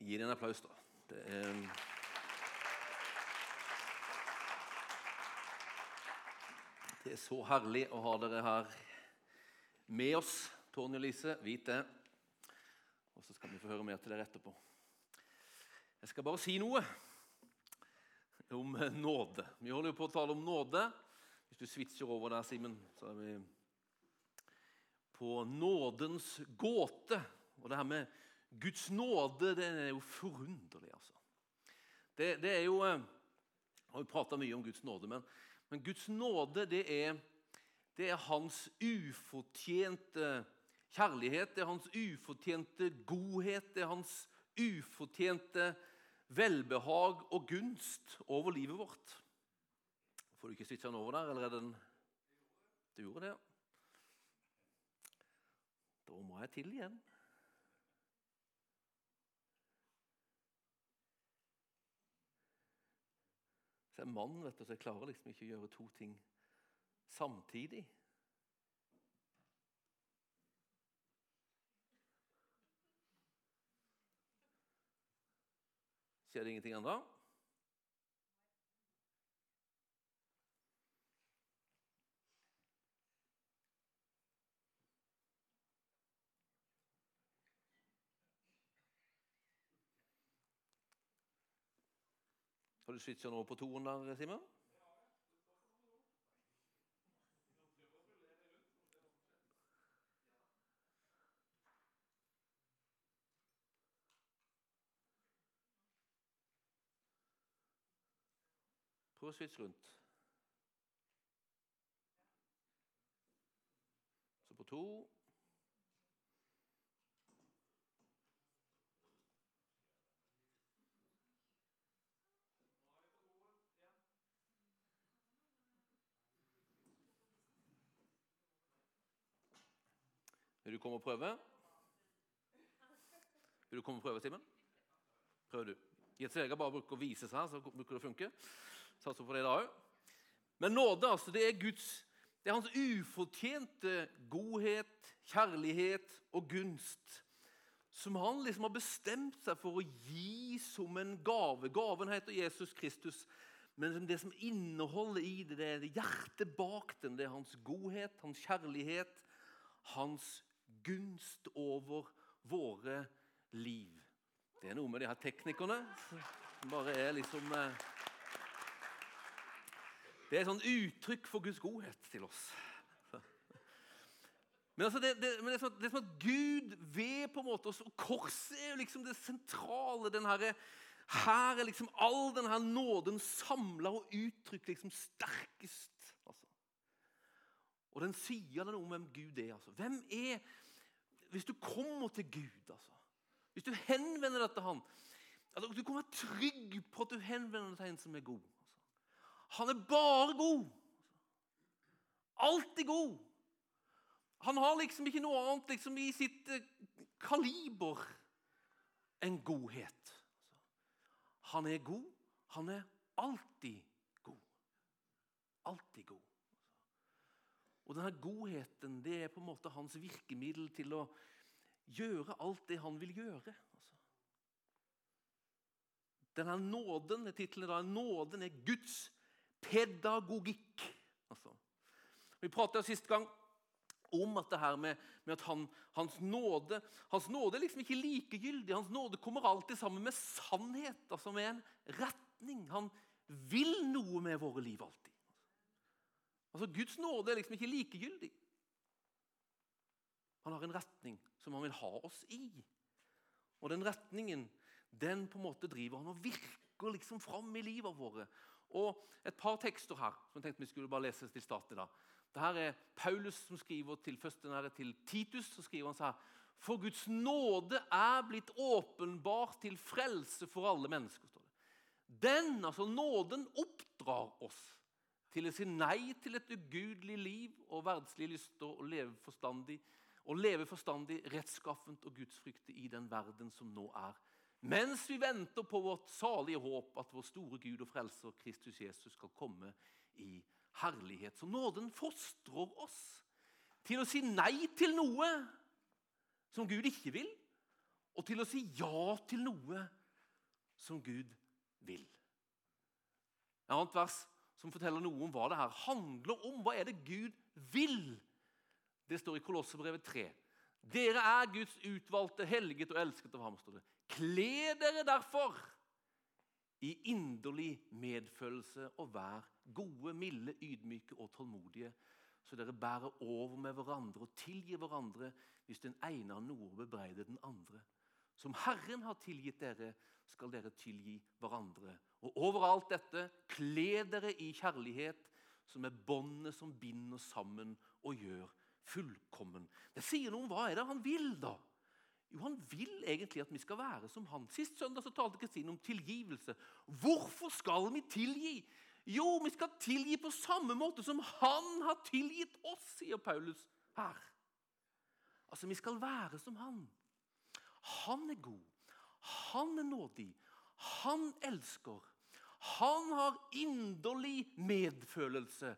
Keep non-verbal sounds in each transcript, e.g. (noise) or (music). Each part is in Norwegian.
Gi dem en applaus, da. Det er Det er så herlig å ha dere her med oss, Tony og Lise. Vit det. Og så skal vi få høre mer til dere etterpå. Jeg skal bare si noe om nåde. Vi holder jo på å tale om nåde. Hvis du switcher over der, Simen, så er vi på nådens gåte. Og det her med Guds nåde, det er jo forunderlig, altså. Det, det er jo eh, har jo prata mye om Guds nåde, men men Guds nåde, det er, det er hans ufortjente kjærlighet, det er hans ufortjente godhet, det er hans ufortjente velbehag og gunst over livet vårt. Får du ikke switcha den over der, eller er den Du gjorde det, ja. Da må jeg til igjen. Så jeg er mann, vet du, så jeg klarer liksom ikke å gjøre to ting samtidig. Skjer det ingenting ennå? Har du switcha nå på toen der, Simen? Prøv å switche rundt. Så på to Vil du komme og prøve? Vil du komme og prøve, Simen? Prøv, du. Gjett Vegard bare bruker å vise seg, så bruker det å funke. Satser på det da òg. Men nåde, altså, det er Guds det er hans ufortjente godhet, kjærlighet og gunst som han liksom har bestemt seg for å gi som en gave. Gaven heter Jesus Kristus, men det som inneholder i det, det er hjertet bak den. Det er hans godhet, hans kjærlighet, hans gunst over våre liv. Det er noe med de her teknikerne bare er liksom eh, Det er et sånn uttrykk for Guds godhet til oss. Men, altså det, det, men det, er som, det, er som, at Gud ved på en måte oss, og Korset er jo liksom det sentrale. Den her, her er liksom all denne nåden samla og uttrykt liksom sterkest. Altså. Og den sier noe om hvem Gud er. Altså. Hvem er Hvis du kommer til Gud, altså, hvis du henvender deg til Han altså, Du kan være trygg på at du henvender deg til en som er god. Altså. Han er bare god. Altså. Alltid god. Han har liksom ikke noe annet liksom, i sitt eh, kaliber enn godhet. Altså. Han er god. Han er alltid god. Alltid god. Og denne godheten det er på en måte hans virkemiddel til å gjøre alt det han vil gjøre. Altså. Denne nåden er tittelen nåden er Guds pedagogikk. Altså. Vi pratet sist gang om at det her med, med at han, hans, nåde, hans nåde er liksom ikke likegyldig. Hans nåde kommer alltid sammen med sannhet, altså med en retning. Han vil noe med våre liv alltid. Altså, Guds nåde er liksom ikke likegyldig. Han har en retning som han vil ha oss i. Og den retningen den på en måte driver han og virker liksom fram i livet våre. Og Et par tekster her som jeg tenkte vi skulle bare lese til start i dag. Dette er Paulus som skriver til, førstenære til Titus. så skriver han så her, For Guds nåde er blitt åpenbart til frelse for alle mennesker. står det. Den, altså nåden, oppdrar oss til å si nei til et ugudelig liv og verdslige lyster og leve forstandig, og leve forstandig, rettskaffent og gudsfryktig i den verden som nå er. Mens vi venter på vårt salige håp at vår store Gud og frelser Kristus Jesus skal komme i herlighet. Så nåden fostrer oss til å si nei til noe som Gud ikke vil, og til å si ja til noe som Gud vil. Et annet vers som forteller noe om hva det her handler om. Hva er det Gud vil? Det står i Kolossebrevet 3. Dere er Guds utvalgte, helget og elsket av ham. står det. Kle dere derfor i inderlig medfølelse og vær gode, milde, ydmyke og tålmodige, så dere bærer over med hverandre og tilgir hverandre hvis den ene har noe å bebreide den andre. Som Herren har tilgitt dere, skal dere tilgi hverandre. Og overalt dette, kle dere i kjærlighet, som er båndet som binder sammen og gjør fullkommen. Det sier noe om hva er det han vil, da. Jo, Han vil egentlig at vi skal være som han. Sist søndag så talte Kristine om tilgivelse. Hvorfor skal vi tilgi? Jo, vi skal tilgi på samme måte som han har tilgitt oss, sier Paulus her. Altså, Vi skal være som han. Han er god. Han er nådig. Han elsker. Han har inderlig medfølelse.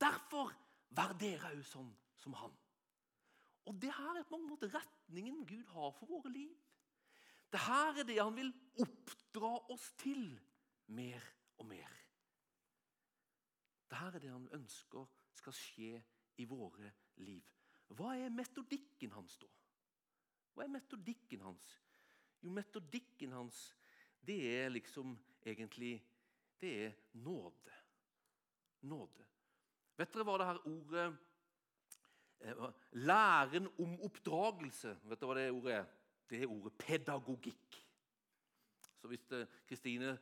Derfor vær dere òg sånn som han. Og Det her er på mange måter retningen Gud har for våre liv. Det her er det han vil oppdra oss til mer og mer. Det her er det han ønsker skal skje i våre liv. Hva er metodikken hans, da? Hva er metodikken hans? Jo, metodikken hans, det er liksom egentlig Det er nåde. Nåde. Vet dere hva det her ordet eh, Læren om oppdragelse Vet dere hva det ordet er? Det er ordet pedagogikk. Så Hvis eh, Kristine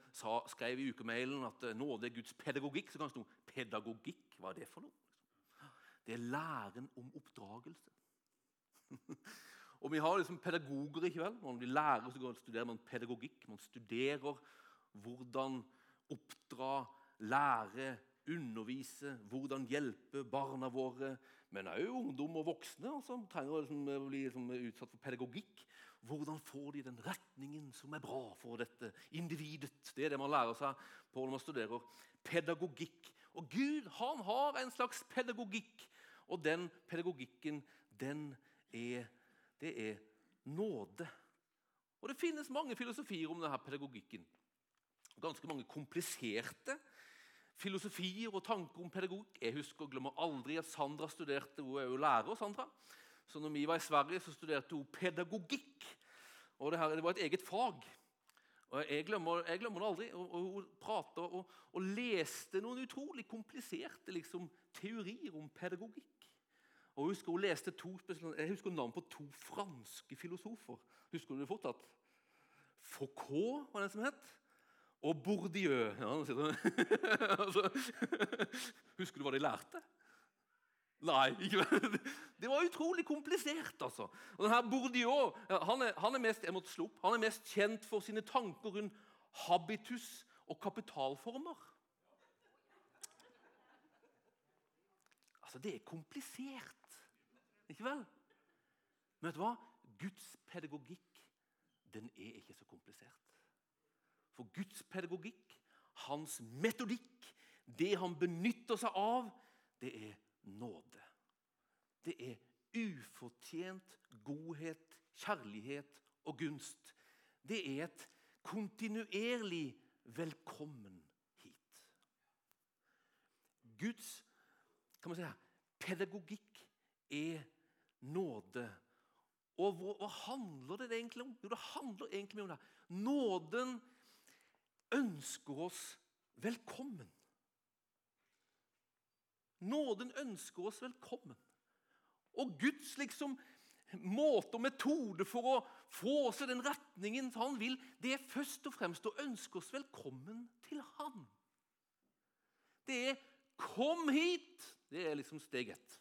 skrev i ukemailen at eh, nåde er Guds pedagogikk, så kan det stå pedagogikk. Hva er det for noe? Det er læren om oppdragelse. (laughs) Og Vi har liksom pedagoger i kveld. Når blir lærer, så studerer man pedagogikk. Man studerer hvordan oppdra, lære, undervise, hvordan hjelpe barna våre. Men òg ungdom og voksne altså, trenger å liksom, bli liksom, utsatt for pedagogikk. Hvordan får de den retningen som er bra for dette individet? Det er det man lærer seg på når man studerer pedagogikk. Og Gud han har en slags pedagogikk, og den pedagogikken den er det er nåde. Og Det finnes mange filosofier om denne pedagogikken. Ganske mange kompliserte filosofier og tanker om pedagogikk. Jeg husker og glemmer aldri at Sandra studerte Hun er jo lærer. Sandra. Så når vi var i Sverige, så studerte hun pedagogikk. Og det, her, det var et eget fag. Og Jeg glemmer, jeg glemmer det aldri. Og, og Hun prata og, og, leste noen utrolig kompliserte liksom, teorier om pedagogikk. Og husker hun leste to, jeg husker navnet på to franske filosofer. Husker du det fortsatt? Foucault var den som het. Og Bourdieu. Ja, (laughs) altså, husker du hva de lærte? Nei. ikke (laughs) Det var utrolig komplisert. altså. Og denne Bourdieu han er, han er, mest, jeg måtte slå opp, han er mest kjent for sine tanker rundt habitus og kapitalformer. Altså, Det er komplisert. Ikke vel? Men vet du hva? Guds pedagogikk den er ikke så komplisert. For Guds pedagogikk, hans metodikk, det han benytter seg av, det er nåde. Det er ufortjent godhet, kjærlighet og gunst. Det er et kontinuerlig velkommen hit. Guds kan man si, pedagogikk er nåde. Og hva, handler det egentlig om? Jo, det handler egentlig om det. Nåden ønsker oss velkommen. Nåden ønsker oss velkommen. Og Guds liksom måte og metode for å få oss i den retningen han vil, det er først og fremst å ønske oss velkommen til ham. Det er 'kom hit'. Det er liksom steg ett.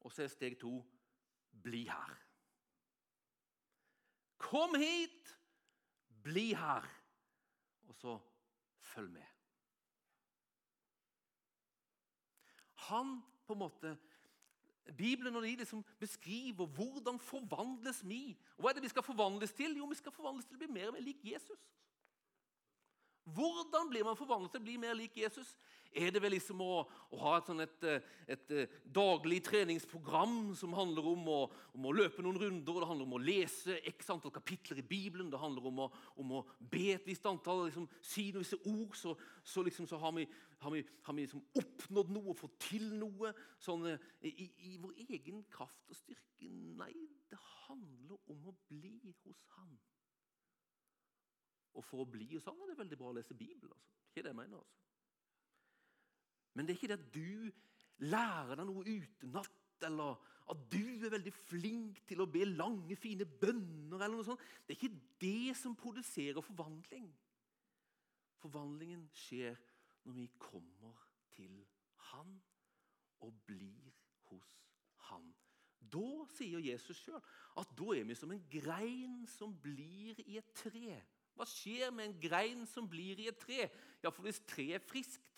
Og så er steg to bli her. Kom hit, bli her, og så følg med. Han på en måte Bibelen og de liksom beskriver hvordan forvandles vi. Hva er det vi skal forvandles til? Jo, vi skal forvandles til å bli mer og mer lik Jesus. Hvordan blir man forvandlet til å bli mer lik Jesus? Er det vel liksom å, å ha et, sånn et, et, et, eh, daglig treningsprogram som handler om å, om å, løpe noen runder, og det handler om å lese x antall kapitler i Bibelen, det handler om å, om å be et visst antall, liksom, si noen visse ord, så, så, liksom, så har vi, har vi, har vi liksom oppnådd noe fått til noe sånn, eh, i, i, vår egen kraft og styrke. Nei, det handler om å bli hos Han. Og for å bli hos Han er det veldig bra å lese Bibelen. Altså. Ikke det jeg mener, altså. Men det er ikke det at du lærer deg noe utenat, eller at du er veldig flink til å be lange, fine bønner. eller noe sånt. Det er ikke det som produserer forvandling. Forvandlingen skjer når vi kommer til Han og blir hos Han. Da sier Jesus sjøl at da er vi som en grein som blir i et tre. Hva skjer med en grein som blir i et tre? Ja, for Hvis treet er friskt,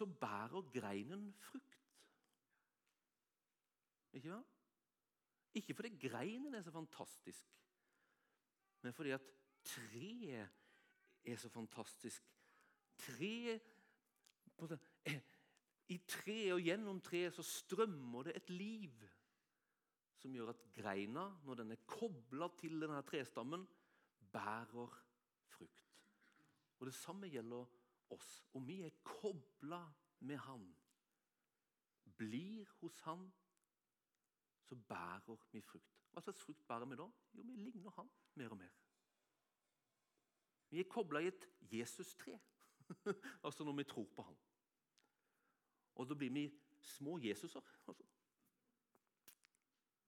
så bærer greinen frukt. Ikke hva? Ikke fordi greinen er så fantastisk, men fordi at treet er så fantastisk. Treet I treet og gjennom treet så strømmer det et liv som gjør at greina, når den er kobla til denne trestammen, bærer frukt. Og Det samme gjelder oss. Og vi er kobla med Han, blir hos Han, så bærer vi frukt. Hva slags frukt bærer vi da? Jo, vi ligner Han mer og mer. Vi er kobla i et Jesus-tre, (laughs) altså når vi tror på Han. Og da blir vi små Jesuser. Altså.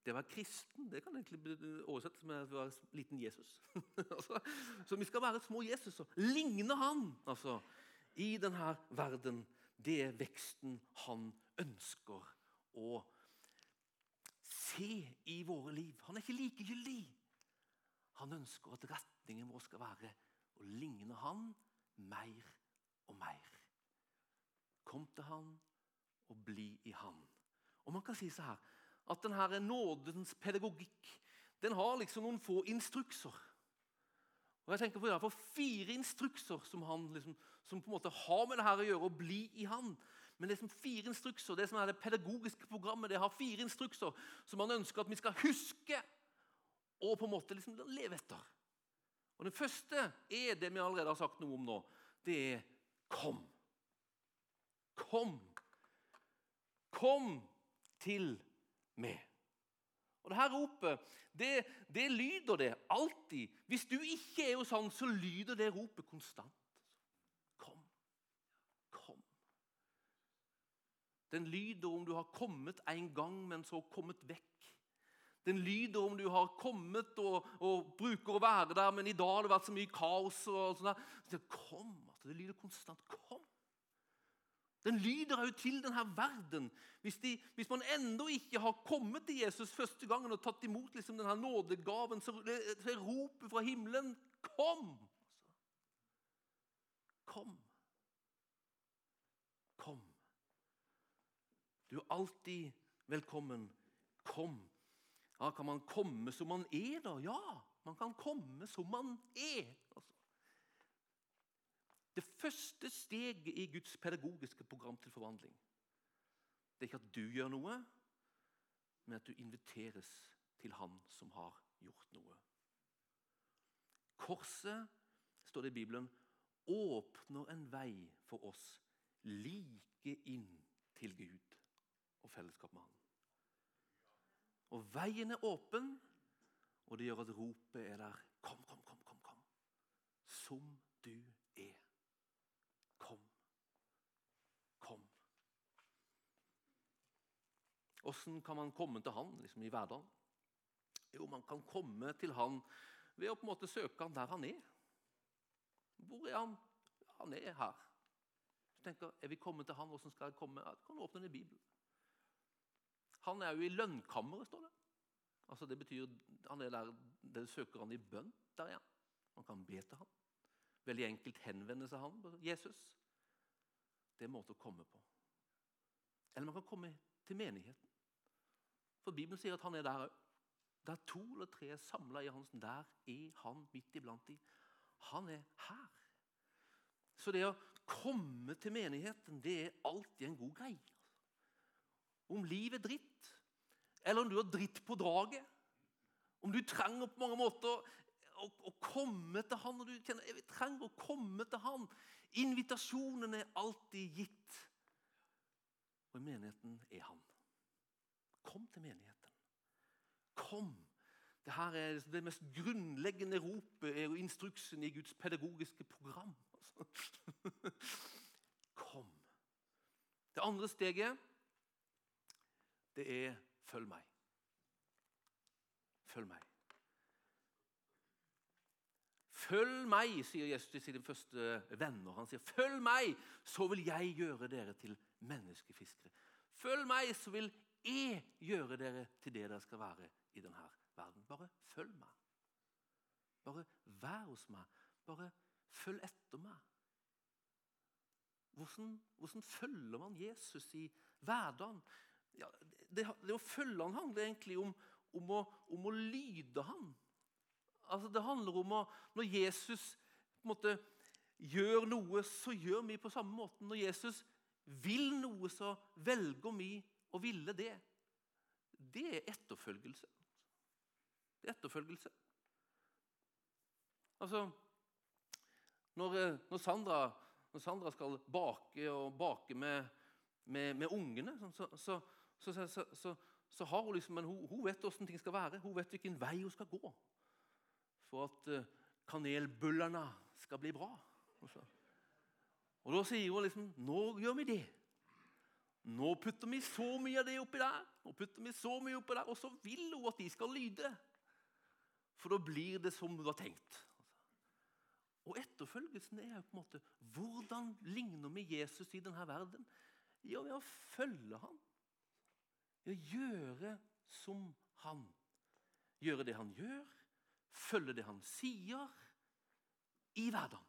Det å være kristen det kan egentlig oversettes med å være liten Jesus. (laughs) altså, så vi skal være små Jesuser. Ligne han altså, i denne verden. Det er veksten han ønsker å se i våre liv. Han er ikke likegyldig. Han ønsker at retningen vår skal være å ligne han mer og mer. Kom til han og bli i han. Og man kan si så her at denne nådens pedagogikk den har liksom noen få instrukser. Og jeg tenker på det for Fire instrukser som han liksom, som på en måte har med det her å gjøre, å bli i han. Men det som fire instrukser, det som er det pedagogiske programmet, det har fire instrukser som han ønsker at vi skal huske og på en måte liksom leve etter. Og Den første er det vi allerede har sagt noe om nå. Det er kom. Kom. Kom til meg. Og det her ropet, det, det, lyder det alltid. Hvis du ikke er hos han, så lyder det ropet konstant. Kom. Kom. Den lyder om du har kommet en gang, men så kommet vekk. Den lyder om du har kommet og, og bruker å være der, men i dag har det vært så mye kaos. og sånn der. Kom. Altså, det lyder konstant. Kom. Den lyder òg til denne verden. Hvis, de, hvis man ennå ikke har kommet til Jesus første gangen og tatt imot liksom denne nådegaven, så er ropet fra himmelen 'Kom!' Kom. Kom. Du er alltid velkommen. Kom. Ja, kan man komme som man er, da? Ja, man kan komme som man er. Altså. Det første steget i Guds pedagogiske program til forvandling det er ikke at du gjør noe, men at du inviteres til Han som har gjort noe. Korset, står det i Bibelen, åpner en vei for oss like inn til Gud og fellesskap med Han. Og veien er åpen, og det gjør at ropet er der. Kom, kom, kom, kom, kom. Som du er. Kom. Kom. Hvordan kan man komme til han liksom, i hverdagen? Jo, man kan komme til han ved å på en måte søke han der han er. Hvor er han? Han er her. Du tenker Er vi kommet til han, hvordan skal jeg komme? Ja, kan åpne den i Bibelen. Han er jo i lønnkammeret, står det. Altså Det betyr han er der, der søker han i bønn. Der er han. Man kan be til han. Veldig enkelt henvende seg han, Jesus. Det er en måte å komme på. Eller man kan komme til menigheten. For Bibelen sier at han er der òg. Der to eller tre er samla i hans Der er han midt iblant de. han er her. Så det å komme til menigheten, det er alltid en god greie. Om livet er dritt, eller om du har dritt på draget, om du trenger på mange måter å, å komme til han, og du kjenner jeg trenger å komme til han. Invitasjonen er alltid gitt. Og i menigheten er han. Kom til menigheten. Kom. Det her er det mest grunnleggende ropet og instruksen i Guds pedagogiske program. (laughs) Kom. Det andre steget, det er følg meg. Følg meg. Følg meg, sier Jesus til sine første venner. Han sier, 'Følg meg, så vil jeg gjøre dere til menneskefiskere.' 'Følg meg, så vil jeg gjøre dere til det dere skal være i denne verden.' Bare følg meg. Bare vær hos meg. Bare følg etter meg. Hvordan, hvordan følger man Jesus i hverdagen? Ja, det, det, å følge han handler egentlig om, om, å, om å lyde han. Altså, det handler om å Når Jesus måte, gjør noe, så gjør vi på samme måte. Når Jesus vil noe, så velger vi å ville det. Det er etterfølgelse. Det er etterfølgelse. Altså Når, eh, når, Sandra, når Sandra, skal bake og bake med, med, med ungene, så, så, så, så, har hun liksom, hun, hun vet hvordan ting skal være. Hun vet hvilken vei hun skal gå for at eh, kanelbullene skal bli bra. Og Da sier hun liksom Nå gjør vi det. Nå putter vi så mye av det oppi der, nå putter vi så mye oppi der, og så vil hun at de skal lyde. For da blir det som hun har tenkt. Og Etterfølgelsen er jo på en måte Hvordan ligner vi Jesus i denne verden? Ja, ved å følge ham. Å gjøre som han. Gjøre det han gjør, følge det han sier, i hverdagen.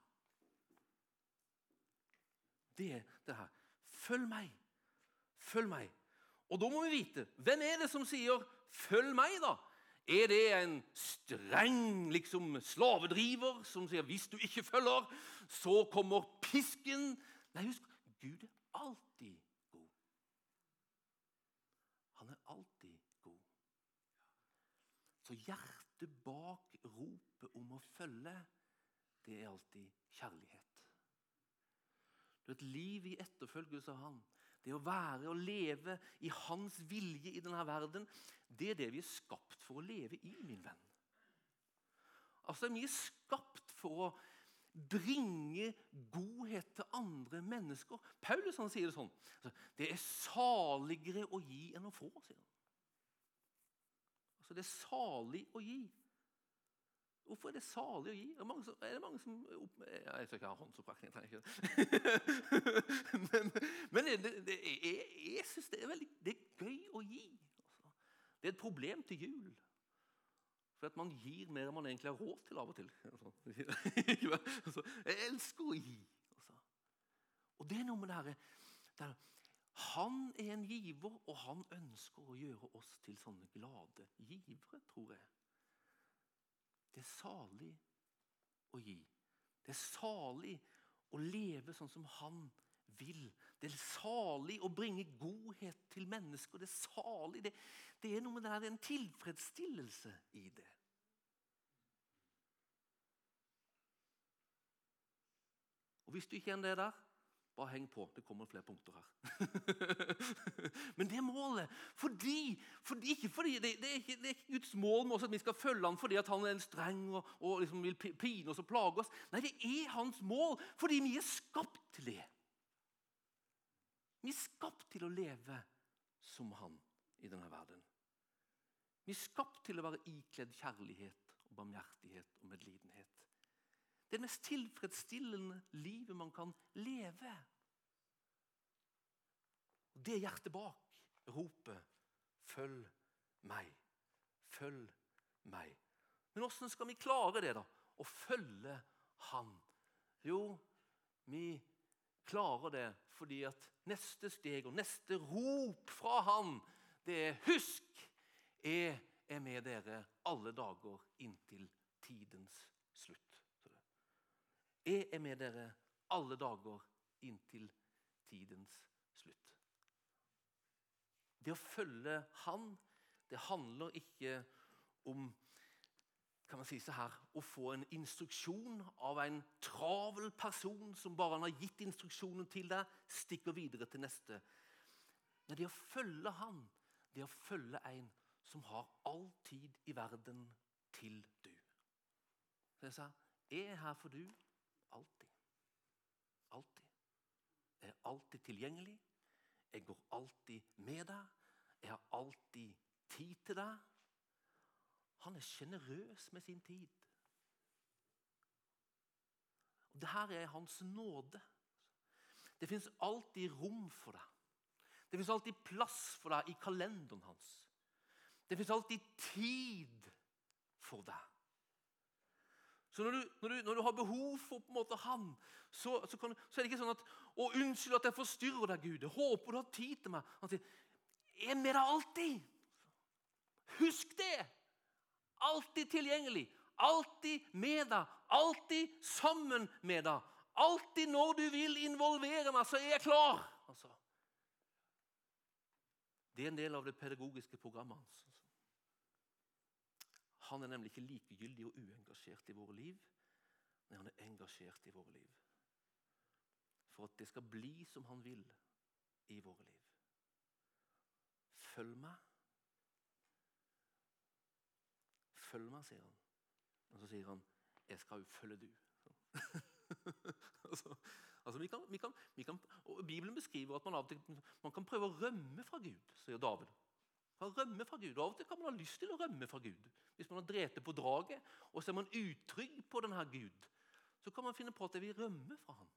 Det er det her. Følg meg. Følg meg. Og da må vi vite hvem er det som sier 'følg meg', da? Er det en streng liksom, slavedriver som sier 'hvis du ikke følger, så kommer pisken'? Nei, husk Gud er alltid god. Han er alltid god. Så hjertet bak ropet om å følge, det er alltid kjærlighet. Du vet, et liv i etterfølgelse av Han. Det å være og leve i Hans vilje i denne verden, det er det vi er skapt for å leve i, min venn. Altså, Vi er skapt for å bringe godhet til andre mennesker. Paulus han sier det sånn. Altså, det er saligere å gi enn å få, sier han. Altså, Det er salig å gi. Hvorfor er det salig å gi? Er det mange som, det mange som Jeg skal ikke ha håndsopprekning. (laughs) men, men det, det, jeg, jeg syns det er det er gøy å gi. Altså. Det er et problem til jul. For at man gir mer enn man egentlig har råd til av og til. Altså, (laughs) jeg elsker å gi. Altså. Og det er noe med det herre Han er en giver, og han ønsker å gjøre oss til sånne glade givere, tror jeg. Det er salig å gi. Det er salig å leve sånn som han vil. Det er salig å bringe godhet til mennesker. Det er salig. Det, det er noe med det her, det er en tilfredsstillelse i det. Og Hvis du ikke er det der, bare heng på. Det kommer flere punkter her. (laughs) Men det er målet. Fordi, fordi ikke fordi, det, det, er ikke, det, er ikke, Guds mål med oss at vi skal følge ham fordi han er en streng og, og liksom vil pine oss og plage oss. Nei, det er hans mål fordi vi er skapt til det. Vi er skapt til å leve som han i denne verden. Vi er skapt til å være ikledd kjærlighet og barmhjertighet og medlidenhet. Det mest tilfredsstillende livet man kan leve. Og Det er hjertet bak ropet 'Følg meg'. Følg meg. Men åssen skal vi klare det, da? Å følge Han? Jo, vi klarer det fordi at neste steg og neste rop fra Han, det er 'Husk, jeg er med dere alle dager inntil tidens slutt'. Jeg er med dere alle dager inntil tidens slutt. Det å følge Han, det handler ikke om kan man si så her, å få en instruksjon av en travel person som bare han har gitt instruksjonen til deg, stikker videre til neste. Men det å følge Han, det å følge en som har all tid i verden til du. Så jeg sa, jeg er her for du alltid. Alltid. Jeg er alltid tilgjengelig. Jeg går alltid med deg. Jeg har alltid tid til deg. Han er sjenerøs med sin tid. Og Dette er hans nåde. Det fins alltid rom for deg. Det fins alltid plass for deg i kalenderen hans. Det fins alltid tid for deg. Så når du, når, du, når du, har behov for på en måte han, så, så, kan, så, er det ikke sånn at 'Å, unnskyld at jeg forstyrrer deg, Gud. Jeg håper du har tid til meg.' Han sier, 'Jeg er med deg alltid.' Husk det! Alltid tilgjengelig. Alltid med deg. Alltid sammen med deg. Alltid når du vil involvere meg, så er jeg klar. Altså. Det er en del av det pedagogiske programmet hans. Han er nemlig ikke likegyldig og uengasjert i våre liv, men han er engasjert i våre liv. For at det skal bli som han vil i våre liv. Følg meg. Følg meg, sier han. Og så sier han, 'Jeg skal jo følge du'. (laughs) altså, altså vi kan, vi kan, vi kan, Bibelen beskriver at man av man kan prøve å rømme fra Gud, sier David. Kan rømme fra Gud. Og Av og til kan man ha lyst til å rømme fra Gud. Hvis man har drept på draget, og så er man utrygg på denne Gud, så kan man finne på at jeg vil rømme fra ham.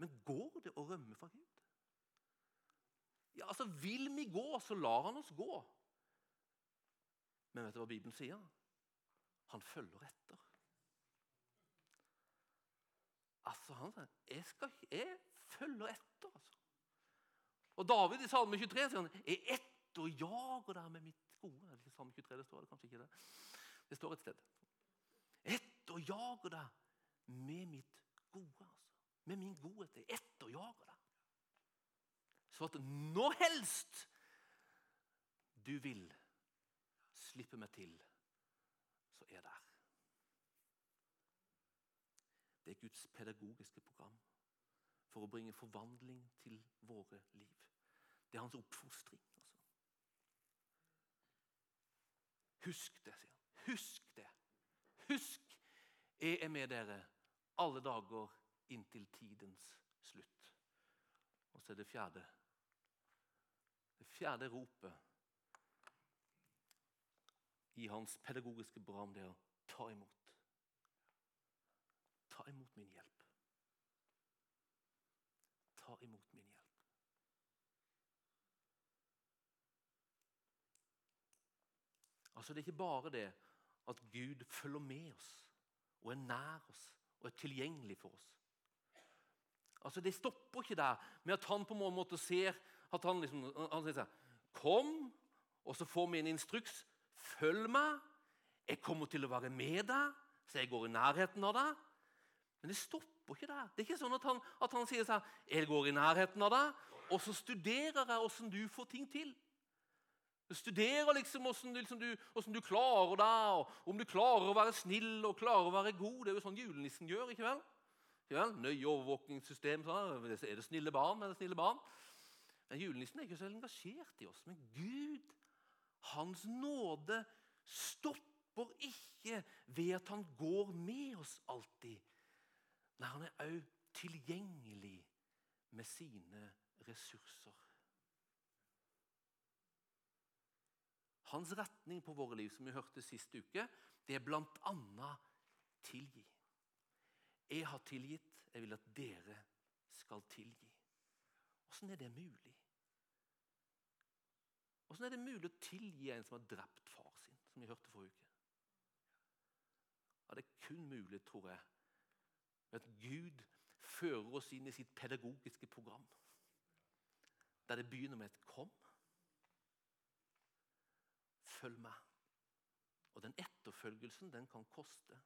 Men går det å rømme fra Gud? Ja, altså Vil vi gå, så lar han oss gå. Men vet du hva Bibelen sier? Han følger etter. Altså, han sier, jeg, skal, jeg følger etter. altså. Og David i Salme 23 sier han, jeg etterjager deg med mitt gode. Er det ikke Salme 23 det står? det kanskje ikke det? Det står et sted. Etterjager deg med mitt gode. altså. Med min godhet. Jeg jager deg. Så at nå helst du vil slippe meg til, så er jeg der. Det er Guds pedagogiske program for å bringe forvandling til våre liv. Det er hans oppfostring. Altså. Husk det, sier han. Husk det. Husk, jeg er med dere alle dager inntil tidens slutt. Og så er det fjerde. Det fjerde ropet i hans pedagogiske bram, det er å ta imot. Ta imot min hjelp. Ta imot min hjelp. Altså Det er ikke bare det at Gud følger med oss og er nær oss og er tilgjengelig for oss. Altså Det stopper ikke der med at han på en måte ser at han liksom, han sier sånn, Kom, og så får vi en instruks. Følg meg. Jeg kommer til å være med deg, så jeg går i nærheten av deg. Men det stopper ikke der. Det er ikke sånn at han, at han sier sånn Jeg går i nærheten av deg, og så studerer jeg åssen du får ting til. Du studerer liksom åssen liksom du, du, klarer deg, og om du klarer å være snill og klarer å være god. Det er jo sånn julenissen gjør. ikke vel? Ikke vel? Nøye overvåkingssystem. Sånn. Er det snille barn? Er det snille barn? Men Julenissen er ikke så engasjert i oss. Men Gud, Hans nåde, stopper ikke ved at han går med oss alltid. Nei, han er òg tilgjengelig med sine ressurser. Hans retning på våre liv, som vi hørte sist uke, det er bl.a. tilgi. Jeg har tilgitt, jeg vil at dere skal tilgi. Åssen er det mulig? Åssen er det mulig å tilgi en som har drept far sin, som vi hørte forrige uke? Ja, Det er kun mulig, tror jeg, at Gud fører oss inn i sitt pedagogiske program. Der det begynner med et 'kom'. Følg meg. Og den etterfølgelsen den kan koste.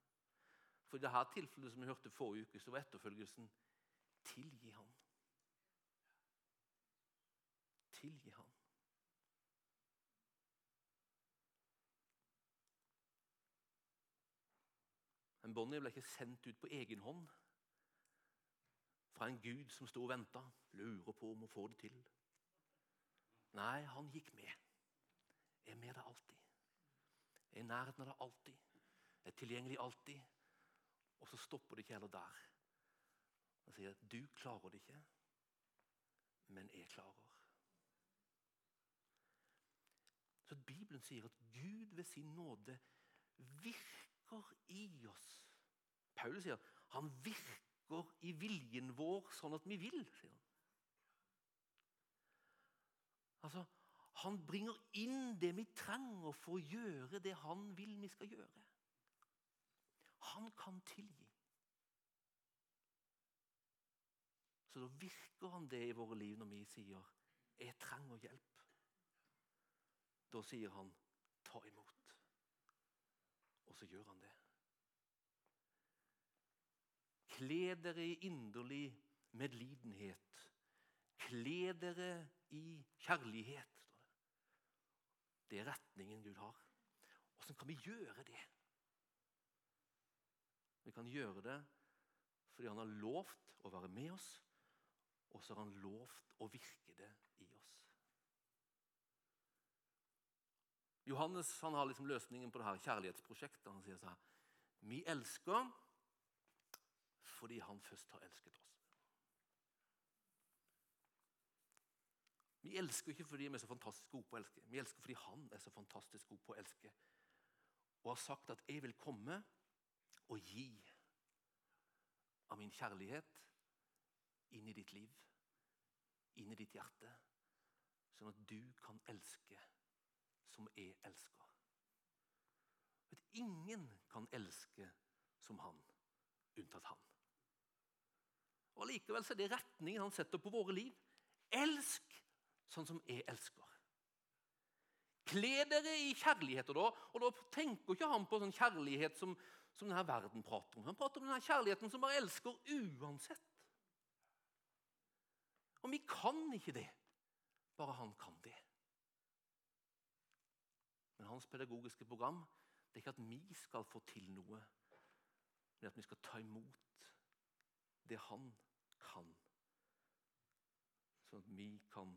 For i dette tilfellet som vi hørte forrige uke, så var etterfølgelsen tilgi ham. Tilgi ham. Men Bonnie ble ikke sendt ut på egen hånd fra en gud som sto og venta, lurer på om hun får det til. Nei, han gikk med. Er med deg alltid. Jeg er i nærheten av deg alltid. Jeg er tilgjengelig alltid. Og så stopper det ikke heller der. Han sier at du klarer det ikke, men jeg klarer. Så Bibelen sier at Gud ved sin nåde virker i oss. Paulus sier at han virker i viljen vår sånn at vi vil. sier han. Altså, Han bringer inn det vi trenger for å gjøre det han vil vi skal gjøre. Han kan tilgi. Så da virker han det i våre liv når vi sier 'jeg trenger hjelp'. Da sier han 'ta imot'. Og så gjør han det. Kle dere i inderlig medlidenhet. Kle dere i kjærlighet. Det er retningen Gud har. Åssen kan vi gjøre det? Vi kan gjøre det fordi han har lovt å være med oss, og så har han lovt å virke det i oss. Johannes han har liksom løsningen på det her kjærlighetsprosjektet. Han sier sånn Vi elsker fordi han først har elsket oss. Vi elsker ikke fordi vi er så fantastisk gode på å elske. Vi elsker fordi han er så fantastisk god på å elske. Og har sagt at 'jeg vil komme og gi av min kjærlighet inn i ditt liv, inn i ditt hjerte', sånn at du kan elske som jeg elsker. At ingen kan elske som han, unntatt han. Og Likevel er det retningen han setter på våre liv. Elsk sånn som jeg elsker. Kle dere i kjærligheter, da, og da tenker ikke han på sånn kjærlighet som, som denne verden prater om. Han prater om denne kjærligheten som bare elsker uansett. Og vi kan ikke det. Bare han kan det. Men hans pedagogiske program det er ikke at vi skal få til noe, men at vi skal ta imot det han kan. Sånn at vi kan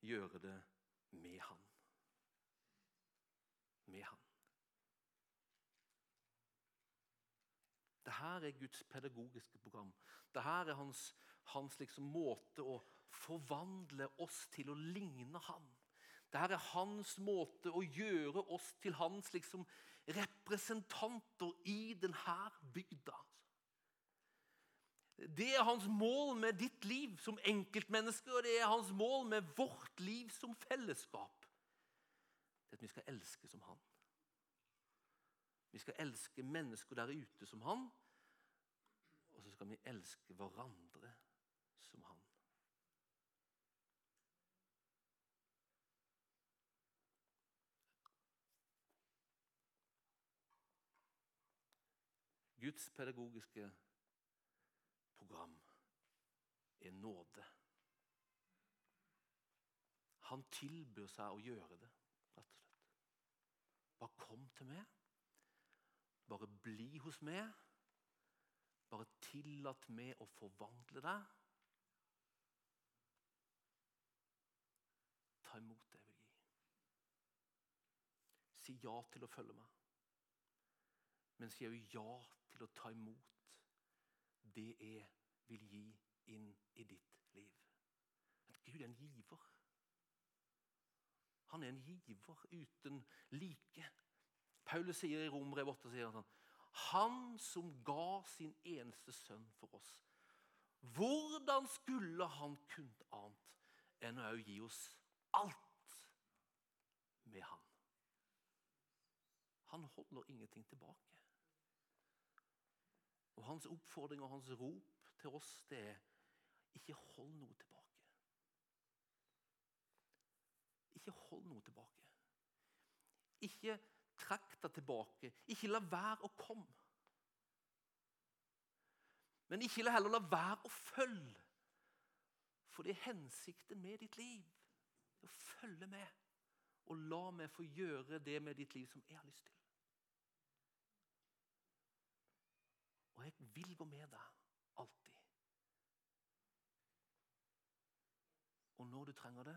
gjøre det med han. Med han. Dette er Guds pedagogiske program. Dette er hans, hans liksom måte å forvandle oss til å ligne ham. Dette er hans måte å gjøre oss til hans liksom, representanter i denne bygda. Det er hans mål med ditt liv som enkeltmenneske, og det er hans mål med vårt liv som fellesskap. Det er at vi skal elske som han. Vi skal elske mennesker der ute som han, og så skal vi elske hverandre som han. Guds pedagogiske program er nåde. Han tilbyr seg å gjøre det, rett og slett. Bare kom til meg. Bare bli hos meg. Bare tillat meg å forvandle deg. Ta imot det jeg vil gi. Si ja til å følge meg men si òg ja til å ta imot det jeg vil gi inn i ditt liv. At Gud er en giver. Han er en giver uten like. Paulus sier i Rombrev 8 sier han sånn, Han som ga sin eneste sønn for oss. Hvordan skulle han kunnet annet enn å gi oss alt med han? Han holder ingenting tilbake. Og Hans oppfordring og hans rop til oss det er ikke hold noe tilbake. Ikke hold noe tilbake. Ikke trekk deg tilbake. Ikke la være å komme. Men ikke heller la være å følge. For det er hensikten med ditt liv. Å følge med. Og la meg få gjøre det med ditt liv som jeg har lyst til. Og jeg vil gå med deg alltid. Og når du trenger det,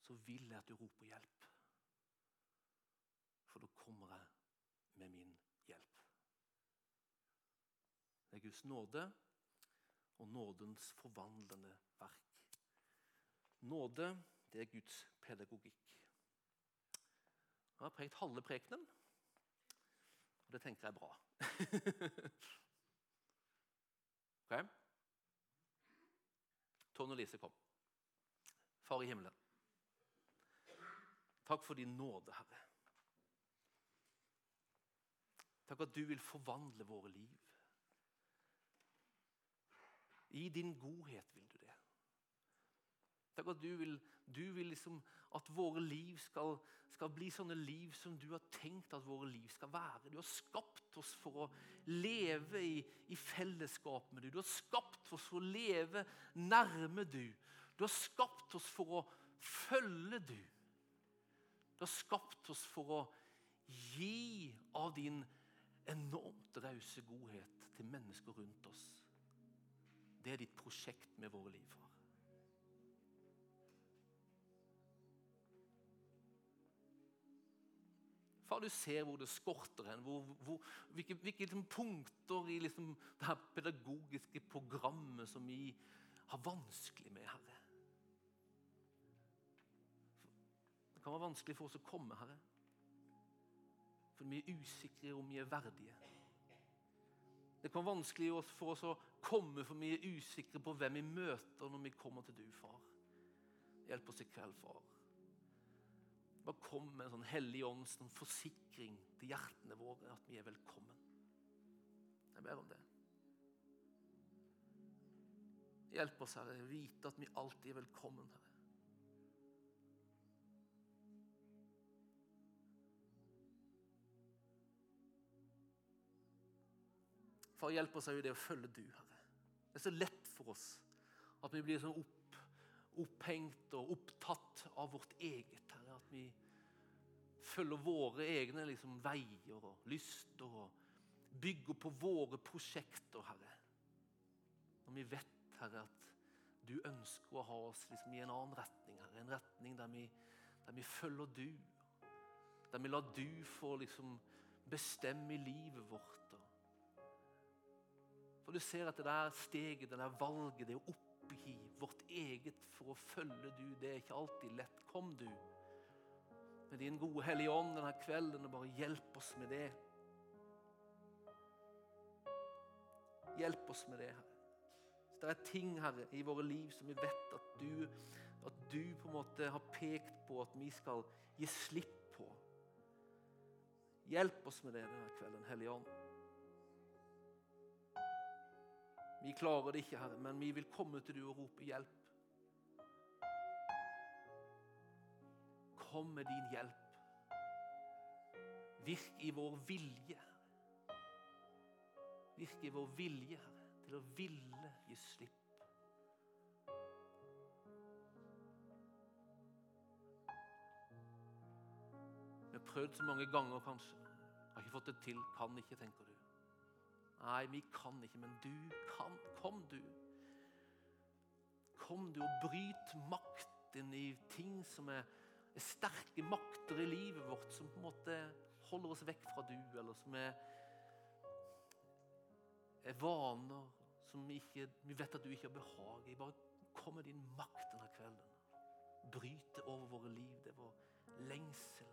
så vil jeg at du roper hjelp. For da kommer jeg med min hjelp. Det er Guds nåde og nådens forvandlende verk. Nåde, det er Guds pedagogikk. Jeg har prekt halve prekenen, og det tenker jeg er bra. (laughs) ok? Tone Lise, kom. Far i himmelen. Takk for din nåde, Herre. Takk at du vil forvandle våre liv. I din godhet vil du det. Takk at du vil, du vil liksom, at våre liv skal, skal, bli sånne liv som du har tenkt at våre liv skal være. Du har skapt oss for å leve i, i fellesskap med du. Du har skapt oss for å leve nærme du. Du har skapt oss for å følge du. Du har skapt oss for å gi av din enormt rause godhet til mennesker rundt oss. Det er ditt prosjekt med våre liv, far. Far, du ser hvor det skorter hen. Hvor, hvor, hvilke, hvilke liksom punkter i liksom det her pedagogiske programmet som vi har vanskelig med, Herre. Det kan være vanskelig for oss å komme, Herre. For vi er usikre om vi er verdige. Det kan være vanskelig for oss å komme, for vi er usikre på hvem vi møter når vi kommer til du, far. Hjelp oss i kveld, far. Bare kom med en sånn hellig ånds sånn forsikring til hjertene våre at vi er velkommen. Jeg ber om det. Hjelp oss, Herre, vite at vi alltid er velkommen, Herre. Far, hjelp oss i det å følge du, Herre. Det er så lett for oss at vi blir sånn opp, opphengt og opptatt av vårt eget, Herre. At vi følger våre egne liksom, veier og lyster og bygger på våre prosjekter, Herre. Når vi vet, Herre, at du ønsker å ha oss liksom, i en annen retning, Herre. En retning der vi, der vi følger du. Der vi lar du få liksom, bestemme livet vårt. For du ser at det der steget, det der valget, det å oppgi vårt eget for å følge du, det er ikke alltid lett. Kom, du, med din gode Hellige Ånd denne kvelden, og bare hjelp oss med det. Hjelp oss med det, Herre. Så det er ting Herre, i våre liv som vi vet at du, at du på en måte har pekt på at vi skal gi slipp på. Hjelp oss med det denne kvelden, Hellige Ånd. Vi klarer det ikke, Herre, men vi vil komme til du og rope hjelp. Kom med din hjelp. Virk i vår vilje. Virk i vår vilje, Herre, til å ville gi slipp. Vi har prøvd så mange ganger, kanskje. Har ikke fått det til. Kan ikke, tenker du. Nei, vi kan ikke, men du kan. Kom, du. Kom, du, og bryt makten i ting som er, er, sterke makter i livet vårt, som på en måte holder oss vekk fra du, eller som er, er vaner som vi, ikke, vi vet at du ikke har behag i. Bare kom med din makt denne kvelden. Bryte over våre liv. Det er vår lengsel.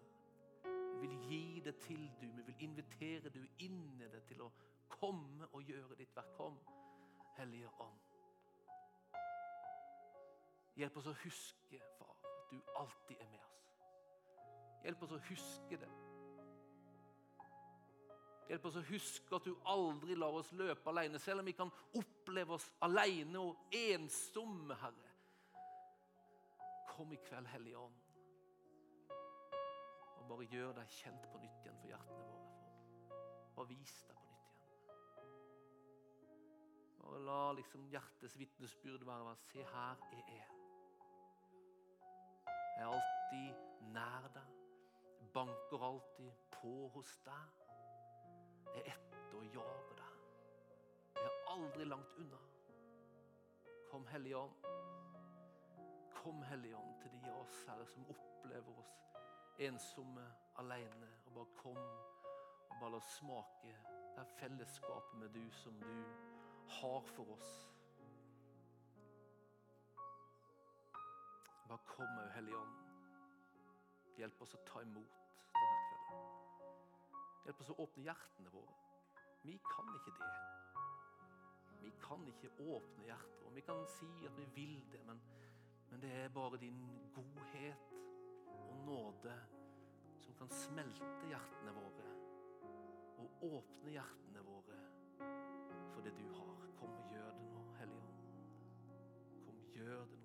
Vi vil gi det til du. Vi vil invitere du inn i det til å komme og gjøre ditt verk. Kom, Hellige Ånd. Hjelp oss å huske, far, at du alltid er med oss. Hjelp oss å huske det. Hjelp oss å huske at du aldri lar oss løpe alene, selv om vi kan oppleve oss alene og ensomme, Herre. Kom i kveld, Hellige Ånd, og bare gjør deg kjent på nytt igjen for hjertene våre. Bare vis deg på. Bare la liksom hjertets vitnesbyrd være hva Se, her jeg er jeg. Er alltid nær deg. Banker alltid på hos deg. Jeg er etter og jager deg. Jeg er aldri langt unna. Kom, Hellige Ånd. Kom, Hellige Ånd, til de av oss Herre, som opplever oss ensomme, alene. Og bare kom og bare la oss smake det fellesskapet med du som du har for oss. Bare kom, òg, Hellige Ånd. Hjelp oss å ta imot denne kvelden. Hjelp oss å åpne hjertene våre. Vi kan ikke det. Vi kan ikke åpne hjertet vårt. Vi kan si at vi vil det, men, men det er bare din godhet og nåde som kan smelte hjertene våre og åpne hjertene våre for det du har. Kom og gjør det nå, Hellige Ånd. Kom, gjør det nå.